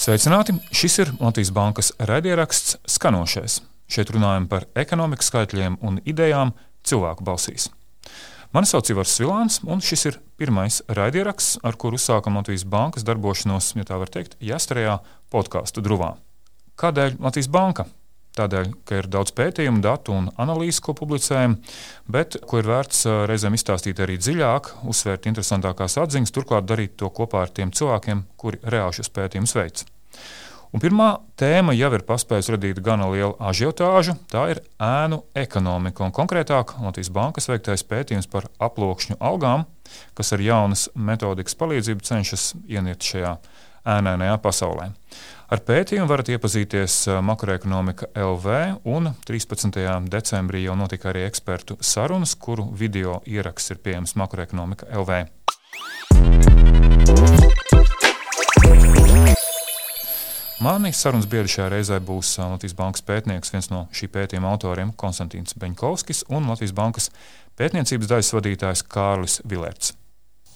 Sveicināti! Šis ir Latvijas Bankas raidieraksts Skanošais. Šeit runājam par ekonomikas skaitļiem un idejām cilvēku balsīs. Mani sauc Ivars Vilāns, un šis ir pirmais raidieraksts, ar kuru uzsākam Latvijas Bankas darbošanos, ja tā var teikt, jāstarajā podkāstu druvā. Kādēļ Latvijas Banka? Tādēļ, ka ir daudz pētījumu, datu un analīzes, ko publicējam, bet ko ir vērts reizēm izstāstīt arī dziļāk, uzsvērt interesantākās atziņas, turklāt darīt to kopā ar tiem cilvēkiem, kuri reāli šos pētījumus veids. Un pirmā tēma jau ir paspējusi radīt gana lielu ažiotāžu. Tā ir ēnu ekonomika un konkrētāk Latvijas Bankas veiktais pētījums par aploksņu algām, kas ar jaunas metodikas palīdzību cenšas ieniet šajā ēnainajā pasaulē. Ar pētījumu varat iepazīties makroekonomika LV, un 13. decembrī jau notika arī ekspertu sarunas, kuru video ieraksts ir pieejams makroekonomika LV. Mani sarunas biedri šajā reizē būs Latvijas Bankas pētnieks, viens no šī pētījuma autoriem, Konstantīns Beņkovskis, un Latvijas Bankas pētniecības daļas vadītājs Kārlis Vilērts.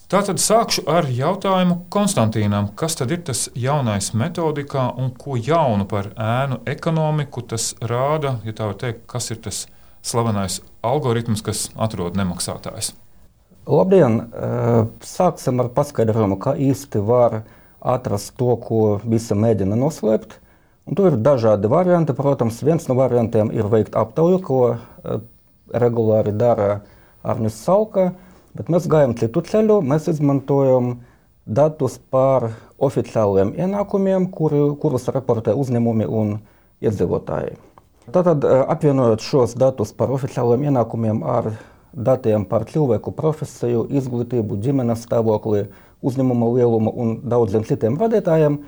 Tātad sākšu ar jautājumu Konstantīnam, kas tad ir tas jaunais metodikā un ko jaunu par ēnu ekonomiku tas rāda, ja tā var teikt, kas ir tas slavenais algoritms, kas atrod nemaksātājs? Labdien! Sāksim ar paskaidrojumu, kā īsti var atrast to, ko visi mēģina noslēpt. Un tur ir dažādi varianti. Protams, viens no variantiem ir veikt aptauju, ko uh, regulāri dara Arnijas Salka, bet mēs gājam citu ceļu. Mēs izmantojam datus par oficiāliem ienākumiem, kuri, kurus raportē uzņēmumi un iedzīvotāji. Tātad, uh, apvienojot šos datus par oficiāliem ienākumiem ar datiem par cilvēku profesiju, izglītību, ģimenes stāvokli, uzņēmuma lielumu un daudziem citiem vadītājiem,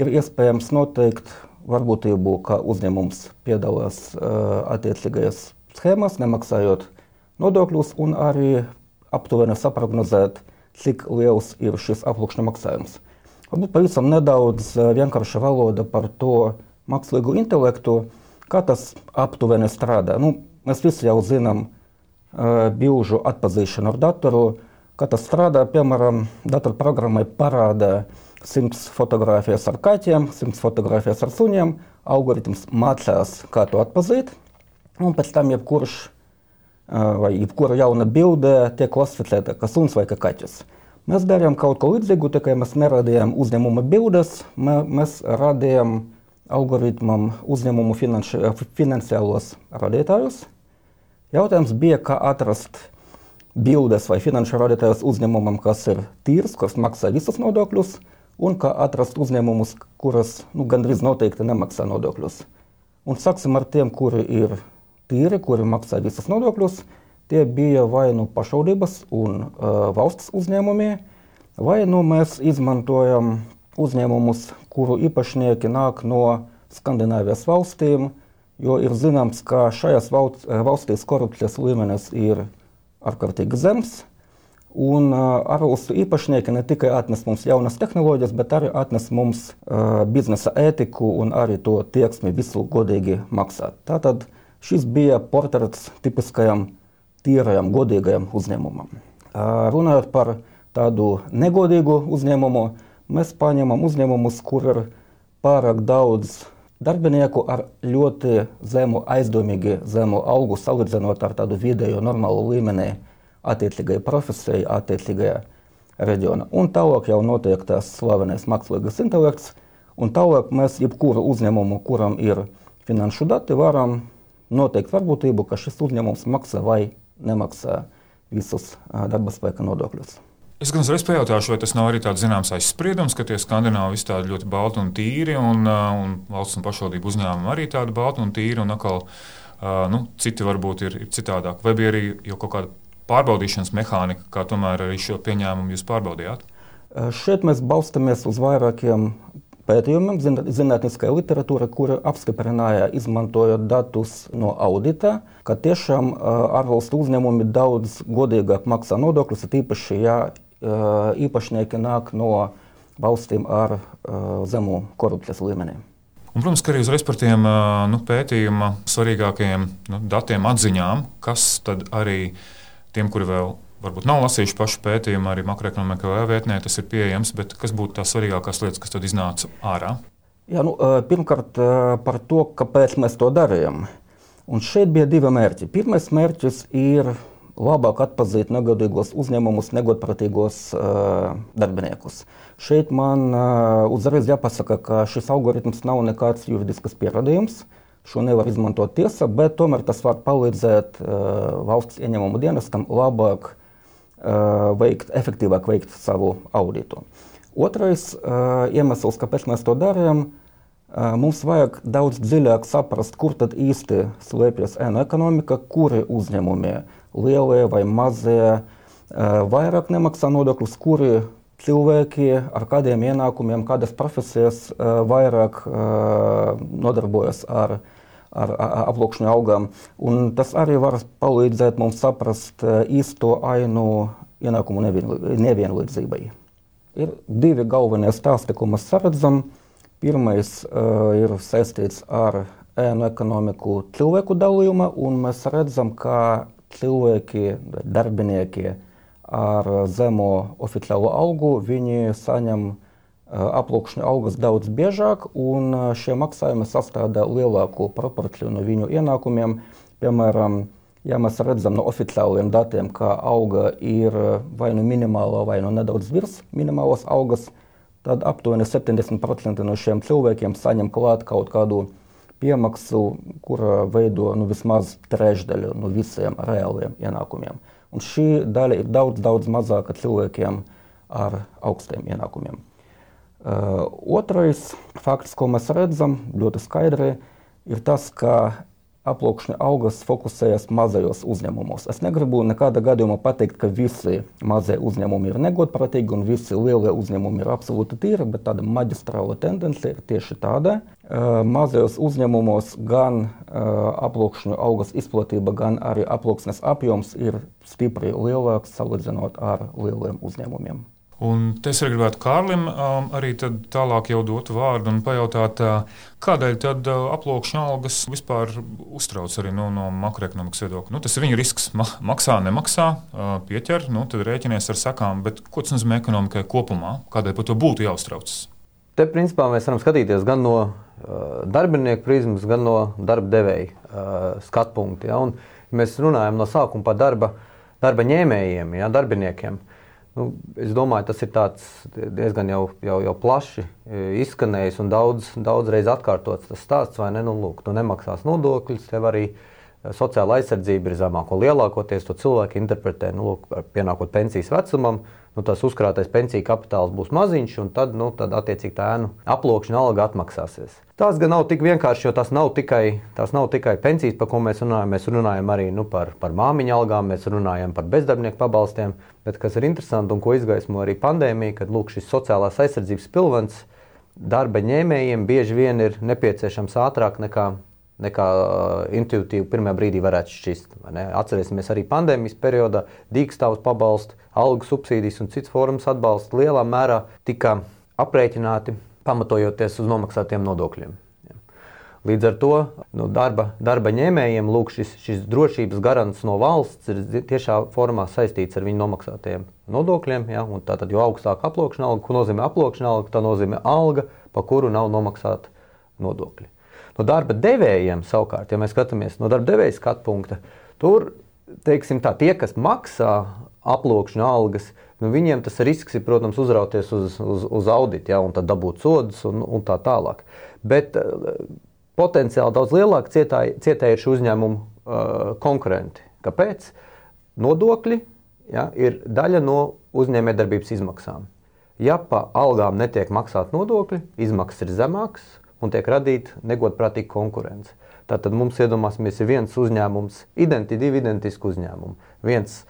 ir iespējams noteikt varbūtību, ka uzņēmums piedalās uh, attiecīgajās schēmās, nemaksājot nodokļus, un arī aptuveni saprognozēt, cik liels ir šis aploksņa maksājums. Varbūt pavisam nedaudz vienkārša valoda par to mākslīgo intelektu, kā tas aptuveni strādā. Nu, mēs visi jau zinām uh, bilžu atpazīšanu ar datoru, Kā tas strādā, piemēram, datorprogrammai parāda 100 fotogrāfijas ar kaķiem, 100 fotogrāfijas ar suņiem. Algoritms mācās, kā to atpazīt, un pēc tam jebkurš vai jebkura jauna bilde tiek klasificēta kā suns vai kā kaķis. Mēs darījām kaut ko līdzīgu, tikai mēs neradījām uzņēmuma bildes, mēs radījām algoritmam uzņēmumu finanši, finansiālos radītājus. Jautājums bija, kā atrast bildes vai finanšu rādītājus uzņēmumam, kas ir tīrs, kas maksā visus nodokļus, un kā atrast uzņēmumus, kuras nu, gandrīz noteikti nemaksā nodokļus. Un sāksim ar tiem, kuri ir tīri, kuri maksā visus nodokļus. Tie bija vai nu pašvaldības un uh, valsts uzņēmumi, vai nu mēs izmantojam uzņēmumus, kuru īpašnieki nāk no Skandināvijas valstīm, jo ir zināms, ka šajās valstīs korupcijas līmenis ir ārkārtīgi zems. Un uh, ārvalstu īpašnieki ne tikai atnes mums jaunas tehnoloģijas, bet arī atnes mums uh, biznesa ētiku un arī to tieksmi visu godīgi maksāt. Tātad šis bija portrets tipiskajam tīrajam, godīgajam uzņēmumam. Runājot par tādu negodīgu uzņēmumu, mēs paņemam uzņēmumus, kur ir pārāk daudz darbinieku ar ļoti zemu, aizdomīgi zemu algu salīdzinot ar tādu vidējo normālu līmeni attiecīgajai profesijai, attiecīgajā reģionā. Un tālāk jau notiek tas slavenais mākslīgais intelekts, un tālāk mēs jebkuru uzņēmumu, kuram ir finanšu dati, varam noteikt varbūtību, ka šis uzņēmums maksā vai nemaksā visus darba spēka nodokļus. Es gan uzreiz pajautāšu, vai tas nav arī tāds zināms aizspriedums, ka tie skandināvi visi tādi ļoti balti un tīri, un, un valsts un pašvaldību uzņēmumi arī tādi balti un tīri, un atkal nu, citi varbūt ir, ir citādāk. Vai bija arī jau kaut kāda pārbaudīšanas mehānika, kā tomēr arī šo pieņēmumu jūs pārbaudījāt? Šeit mēs balstamies uz vairākiem pētījumiem, zinātniskā literatūra, kura apstiprināja, izmantojot datus no audita, ka tiešām ārvalstu uzņēmumi daudz godīgāk maksā nodokļus, īpaši, ja īpašnieki nāk no valstīm ar zemu korupcijas līmeni. Un, protams, ka arī uzreiz par tiem nu, pētījuma svarīgākajiem nu, datiem, atziņām, kas tad arī tiem, kuri vēl varbūt nav lasījuši pašu pētījumu, arī makroekonomikā vietnē tas ir pieejams, bet kas būtu tās svarīgākās lietas, kas tad iznāca ārā? Jā, nu, pirmkārt, par to, kāpēc mēs to darījām. Un šeit bija divi mērķi. Pirmais mērķis ir labāk atpazīt negodīgos uzņēmumus, negodprātīgos uh, darbiniekus. Šeit man uh, uzreiz jāpasaka, ka šis algoritms nav nekāds juridisks pierādījums. Šo nevar izmantot tiesa, bet tomēr tas var palīdzēt uh, valsts ieņēmumu dienestam labāk uh, veikt, efektīvāk veikt savu auditu. Otrais iemesls, kāpēc mēs to darām, uh, mums vajag daudz dziļāk saprast, kur tad īsti slēpjas ēnu ekonomika, kuri uzņēmumi, lielie vai mazie, uh, vairāk nemaksā nodokļus, kuri cilvēki ar kādiem ienākumiem, kādas profesijas uh, vairāk nodarbojas ar, ar, aploksņu augām. Un tas arī var palīdzēt mums saprast īsto ainu ienākumu nevienlīdzībai. Ir divi galvenie stāsti, ko mēs redzam. Pirmais uh, ir saistīts ar ēnu ekonomiku cilvēku dalījuma, un mēs redzam, ka cilvēki, darbinieki ar zemo oficiālo algu, viņi saņem uh, aplūkšņu algas daudz biežāk, un šie maksājumi sastāvda lielāku proporciju no viņu ienākumiem. Piemēram, Ja mēs redzam no oficiāliem datiem, ka auga ir vai nu minimāla, vai nu nedaudz virs minimālas algas, tad aptuveni 70% no šiem cilvēkiem saņem klāt kaut kādu piemaksu, kura veido nu, vismaz trešdaļu no visiem reāliem ienākumiem. Un šī daļa ir daudz, daudz mazāka cilvēkiem ar augstiem ienākumiem. Uh, otrais fakts, ko mēs redzam ļoti skaidri, ir tas, ka aploksņa algas fokusējas mazajos uzņēmumos. Es negribu nekādā gadījumā pateikt, ka visi mazie uzņēmumi ir negodprātīgi un visi lielie uzņēmumi ir absolūti tīri, bet tāda maģistrāla tendence ir tieši tāda. Mazajos uzņēmumos gan aploksņu algas izplatība, gan arī aploksnes apjoms ir stipri lielāks salīdzinot ar lieliem uzņēmumiem. Un es arī gribētu Kārlim um, arī tālāk jau dot vārdu un pajautāt, uh, kādēļ tad uh, aploksņa algas vispār uztrauc arī nu, no makroekonomikas viedokļa. Nu, tas ir viņu risks, ma maksā, nemaksā, uh, pieķer, nu, tad rēķinies ar sakām, bet ko tas nozīmē ekonomikai kopumā? Kādēļ par to būtu jāuztraucas? Te principā mēs varam skatīties gan no uh, darbinieku prizmas, gan no darba devēja uh, skatu punkta. Ja? Un, ja mēs runājam no sākuma par darba, darba ņēmējiem, ja, darbiniekiem. Uh, Nu, es domāju, tas ir diezgan jau, jau, jau plaši e, izskanējis un daudz, daudz reizes atkārtots tas stāsts, vai ne? Nu, lūk, tu nemaksās nodokļus, tev arī e, sociāla aizsardzība ir zemāko. Lielākoties to cilvēki interpretē, nu, lūk, pienākot pensijas vecumam, nu, tas uzkrātais pensiju kapitāls būs maziņš, un tad, nu, tad attiecīgi tā ēnu aplokšana alga atmaksāsies. Tas gan nav tik vienkārši, jo tas nav tikai, tas nav tikai pensijas, par ko mēs runājam. Mēs runājam arī nu, par, par māmiņu algām, mēs runājam par bezdarbnieku pabalstiem. Bet kas ir interesanti un ko izgaismo arī pandēmija, kad lūk, šis sociālās aizsardzības pilvens darba ņēmējiem bieži vien ir nepieciešams ātrāk nekā nekā intuitīvi pirmā brīdī varētu šķist. Atcerēsimies arī pandēmijas periodā, dīkstāvus pabalstu, algu subsīdijas un citas formas atbalsts lielā mērā tika aprēķināti pamatojoties uz nomaksātiem nodokļiem. Līdz ar to nu, darba, darba ņēmējiem lūk, šis, šis drošības garants no valsts ir tiešā formā saistīts ar viņu nomaksātajiem nodokļiem. Ja, tātad, jo augstāka aploksņa alga, ko nozīmē aploksņa alga, tā nozīmē alga, pa kuru nav nomaksāta nodokļi. No darba devējiem savukārt, ja mēs skatāmies no darba devēja skatu punkta, tur teiksim, tā, tie, kas maksā aploksņa algas, nu, viņiem tas risks ir, protams, uzrauties uz, uz, uz auditu, ja, un tad dabūt sodus un, un tā tālāk. Bet uh, potenciāli daudz lielāki cietēji, cietēji ir šī uzņēmuma uh, konkurenti. Kāpēc? Nodokļi ja, ir daļa no uzņēmējdarbības izmaksām. Ja pa algām netiek maksāt nodokļi, izmaksas ir zemākas, un tiek radīta negodprātīga konkurence. Tātad mums iedomāsimies, ir viens uzņēmums, identi, divi identiski uzņēmumi. Viens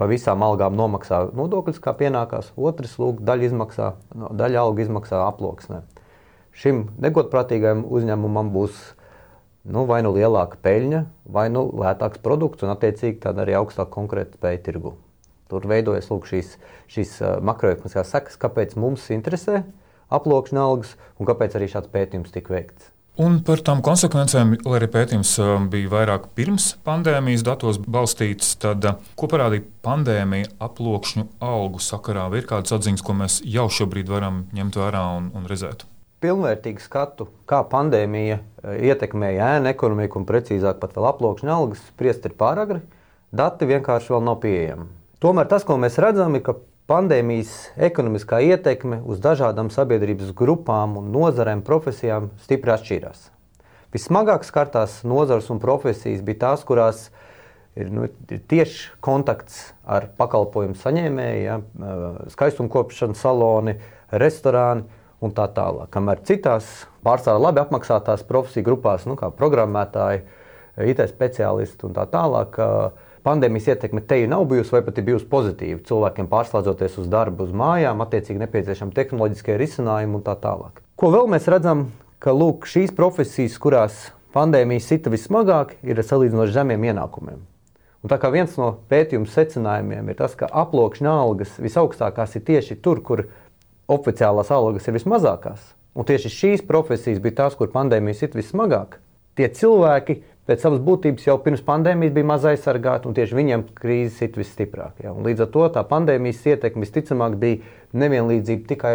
pa visām algām nomaksā nodokļus, kā pienākās, otrs lūk, daļa, izmaksā, daļa alga izmaksā aploksnē. Šim negodprātīgajam uzņēmumam būs nu, vai nu lielāka peļņa, vai nu lētāks produkts, un attiecīgi arī augstāka konkurētspēja tirgu. Tur veidojas lūk, šīs, šīs makroekonomiskās sekas, kāpēc mums interesē aploksņa algas un kāpēc arī šāds pētījums tika veikts. Un par tām konsekvencēm, lai arī pētījums um, bija vairāk pirms pandēmijas datos balstīts, tad uh, ko parādīja pandēmija aploksņu algu sakarā? Vai ir kādas atziņas, ko mēs jau šobrīd varam ņemt vērā un, un redzēt? pilnvērtīgu skatu, kā pandēmija eh, ietekmēja ēnu ekonomiku un precīzāk pat vēl aploksņa algas, spriest ir pāragri. Dati vienkārši vēl nav pieejami. Tomēr tas, ko mēs redzam, ir, ka pandēmijas ekonomiskā ietekme uz dažādām sabiedrības grupām un nozarēm, profesijām stipri atšķīrās. Vissmagāk skartās nozars un profesijas bija tās, kurās ir, nu, tieši kontakts ar pakalpojumu saņēmēju, ja, skaistumkopšanas saloni, restorāni un tā tālāk. Kamēr citās pārsvarā labi apmaksātās profesiju grupās, nu, kā programmētāji, IT speciālisti un tā tālāk, pandēmijas ietekme te nav bijusi vai pat ir bijusi pozitīva. Cilvēkiem pārslēdzoties uz darbu, uz mājām, attiecīgi nepieciešami tehnoloģiskie risinājumi un tā tālāk. Ko vēl mēs redzam, ka lūk, šīs profesijas, kurās pandēmija sita vismagāk, ir salīdzinoši zemiem ienākumiem. Un tā kā viens no pētījuma secinājumiem ir tas, ka aploksņa algas visaugstākās ir tieši tur, kur oficiālās algas ir vismazākās. Un tieši šīs profesijas bija tās, kur pandēmija sit vismagāk. Tie cilvēki pēc savas būtības jau pirms pandēmijas bija maz aizsargāti, un tieši viņiem krīze sit visstiprāk. Ja? Un līdz ar to tā pandēmijas ietekme visticamāk bija nevienlīdzība tikai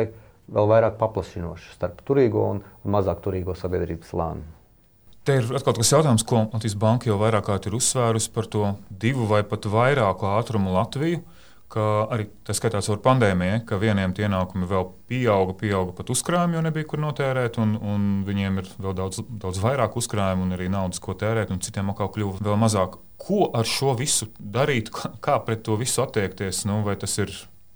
vēl vairāk paplašinoša starp turīgo un mazāk turīgo sabiedrības slāni. Te ir atkal tas jautājums, ko Latvijas Banka jau vairāk kārt ir uzsvērusi par to divu vai pat vairāku ātrumu Latviju ka arī tas skatās ar pandēmiju, ka vieniem tie ienākumi vēl pieauga, pieauga pat uzkrājumi, jo nebija kur notērēt, un, un viņiem ir vēl daudz, daudz vairāk uzkrājumu un arī naudas, ko tērēt, un citiem atkal kļuva vēl mazāk. Ko ar šo visu darīt, kā pret to visu attiekties? Nu, vai tas ir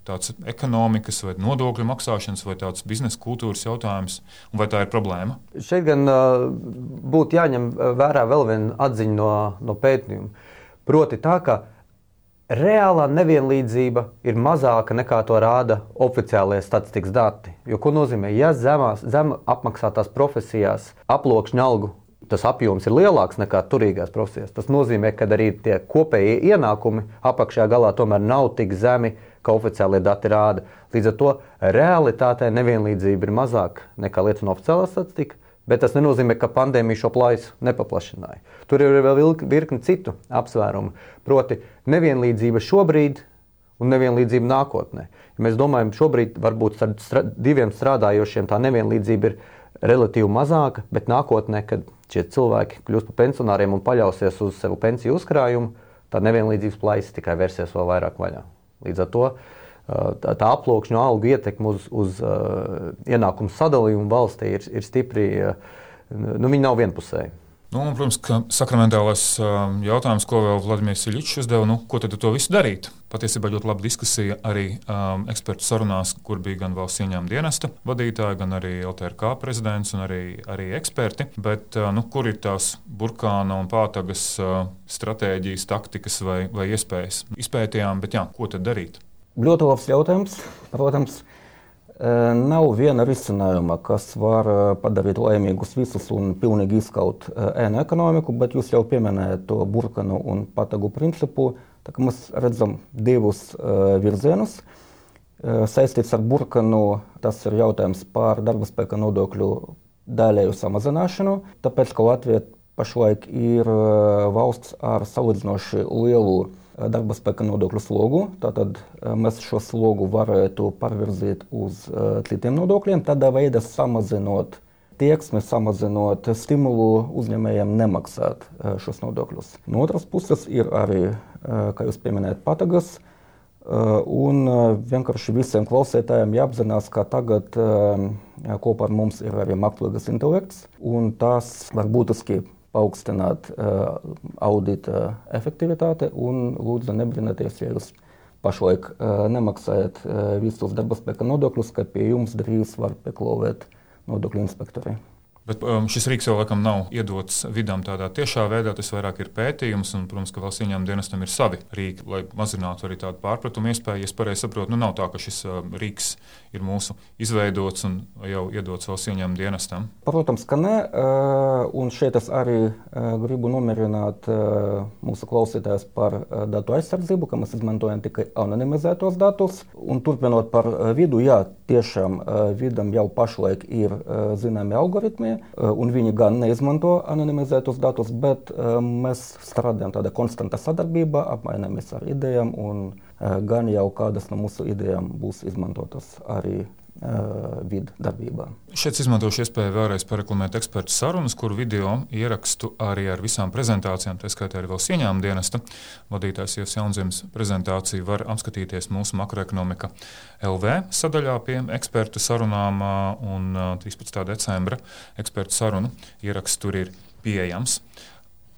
tāds ekonomikas vai nodokļu maksāšanas vai tāds biznesa kultūras jautājums, vai tā ir problēma? Šeit gan uh, būtu jāņem vērā vēl viena atziņa no, no pētījuma. Proti tā, ka reālā nevienlīdzība ir mazāka nekā to rāda oficiālie statistikas dati. Jo, ko nozīmē, ja zemās, zem apmaksātās profesijās aploksņa algu tas apjoms ir lielāks nekā turīgās profesijās, tas nozīmē, ka arī tie kopējie ienākumi apakšā galā tomēr nav tik zemi, kā oficiālie dati rāda. Līdz ar to realitātē nevienlīdzība ir mazāka nekā liecina oficiālā statistika. Bet tas nenozīmē, ka pandēmija šo plaisu nepaplašināja. Tur ir vēl virkni citu apsvērumu. Proti, nevienlīdzība šobrīd un nevienlīdzība nākotnē. Ja mēs domājam, šobrīd varbūt starp strā, diviem strādājošiem tā nevienlīdzība ir relatīvi mazāka, bet nākotnē, kad šie cilvēki kļūs par pensionāriem un paļausies uz savu pensiju uzkrājumu, tā nevienlīdzības plaisa tikai vērsies vēl vairāk vaļā. Līdz ar to tā, tā aploksņa algu ietekme uz, uz uh, ienākumu sadalījumu valstī ir, ir stipri, nu, viņi nav vienpusēji. Nu, un, protams, ka sakramentālais um, jautājums, ko vēl Vladimirs Ilīčs uzdeva, nu, ko tad to visu darīt? Patiesībā ļoti laba diskusija arī um, ekspertu sarunās, kur bija gan valsts ieņēmuma dienesta vadītāji, gan arī LTRK prezidents un arī, arī eksperti. Bet, uh, nu, kur ir tās burkāna un pātagas uh, stratēģijas, taktikas vai, vai iespējas? Izpētījām, bet jā, ko tad darīt? Ļoti labs jautājums. Protams, nav viena risinājuma, kas var padarīt laimīgus visus un pilnīgi izskaut ēnu ekonomiku, bet jūs jau pieminējat to burkanu un patagu principu. Mēs redzam divus virzienus. Saistīts ar burkanu, tas ir jautājums par darba spēka nodokļu daļēju samazināšanu, tāpēc, ka Latvija pašlaik ir valsts ar salīdzinoši lielu darba spēka nodokļu slogu. Tātad mēs šo slogu varētu pārvirzīt uz citiem nodokļiem, tādā veidā samazinot tieksmi, samazinot stimulu uzņēmējiem nemaksāt šos nodokļus. No otras puses ir arī, kā jūs pieminējat, patagas. Un vienkārši visiem klausītājiem jāapzinās, ka tagad kopā ar mums ir arī mākslīgais intelekts, un tas var būtiski paaugstināt uh, audita efektivitāti un lūdzu nebrīnāties, ja jūs pašlaik uh, nemaksājat uh, visus darba spēka nodokļus, ka pie jums drīz var pieklāvēt nodokļu inspektori. Bet um, šis rīks jau laikam nav iedots vidām tādā tiešā veidā. Tas vairāk ir pētījums, un, protams, ka valsts ieņēmuma dienestam ir savi rīki, lai mazinātu arī tādu pārpratumu iespēju. Es pareizi saprotu, nu nav tā, ka šis uh, rīks ir mūsu izveidots un jau iedots valsts ieņēmuma dienestam. Protams, ka nē, uh, un šeit es arī uh, gribu nomierināt uh, mūsu klausītājus par datu aizsardzību, ka mēs izmantojam tikai anonimizētos datus. Un turpinot par vidu, jā, tiešām vidam jau pašlaik ir zināmi algoritmi, un viņi gan neizmanto anonimizētus datus, bet mēs strādājam tādā konstantā sadarbībā, apmainamies ar idejām, un gan jau kādas no mūsu idejām būs izmantotas arī vidu darbībām. Šeit izmantošu iespēju vēlreiz pareklamēt ekspertu sarunas, kuru video ierakstu arī ar visām prezentācijām, tā skaitā arī vēl ieņēmuma dienesta vadītājs Ievs Jaunzemes prezentāciju var apskatīties mūsu makroekonomika LV sadaļā pie ekspertu sarunām un 13. decembra ekspertu sarunu ieraksts tur ir pieejams.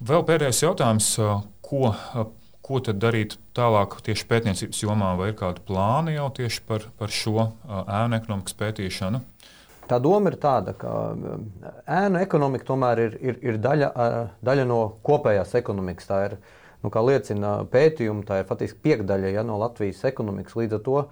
Vēl pēdējais jautājums, ko Ko tad darīt tālāk tieši pētniecības jomā, vai ir kādi plāni jau tieši par, par šo ēnu ekonomikas pētīšanu? Tā doma ir tāda, ka ēnu ekonomika tomēr ir, ir, ir daļa, daļa no kopējās ekonomikas. Tā ir, nu, kā liecina pētījumi, tā ir faktiski piekdaļa ja, no Latvijas ekonomikas. Līdz ar to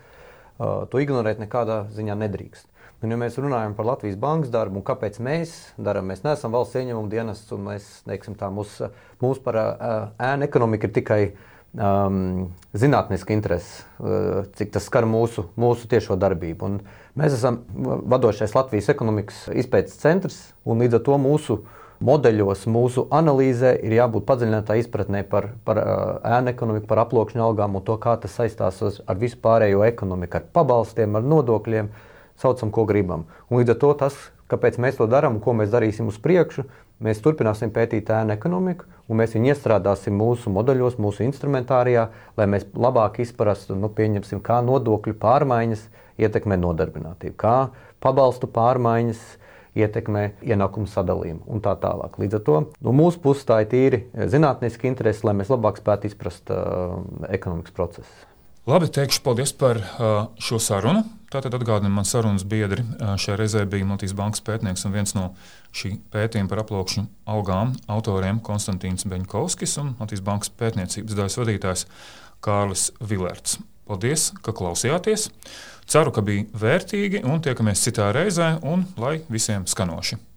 to ignorēt nekādā ziņā nedrīkst. Un, ja mēs runājam par Latvijas bankas darbu un kāpēc mēs darām, mēs neesam valsts ieņēmuma dienests un mēs, teiksim, tā mūsu mūs par ēnu ekonomiku ir tikai um, zinātniska interese, uh, cik tas skar mūsu, mūsu tiešo darbību. Un mēs esam vadošais Latvijas ekonomikas izpētes centrs un līdz ar to mūsu modeļos, mūsu analīzē ir jābūt padziļinātā izpratnē par, par uh, ēnu ekonomiku, par aploksņa algām un to, kā tas saistās ar visu pārējo ekonomiku, ar pabalstiem, ar nodokļiem. Saucam, ko gribam. Un līdz ar to tas, kāpēc mēs to darām un ko mēs darīsim uz priekšu, mēs turpināsim pētīt ēnu ekonomiku, un mēs viņu iestrādāsim mūsu modeļos, mūsu instrumentārijā, lai mēs labāk izprastu, nu, kā nodokļu pārmaiņas ietekmē nodarbinātību, kā pabalstu pārmaiņas ietekmē ienākumu sadalījumu un tā tālāk. Līdz ar to no mūsu puses tā ir tīri zinātniski interesi, lai mēs labāk spētu izprast uh, ekonomikas procesus. Labi, teikšu paldies par uh, šo sarunu. Tātad atgādinu, man sarunas biedri šajā reizē bija Latvijas Bankas pētnieks un viens no šī pētījuma par aplokšņu algām autoriem Konstantīns Beņkovskis un Latvijas Bankas pētniecības daļas vadītājs Kārlis Vilērts. Paldies, ka klausījāties! Ceru, ka bija vērtīgi un tiekamies citā reizē un lai visiem skanoši!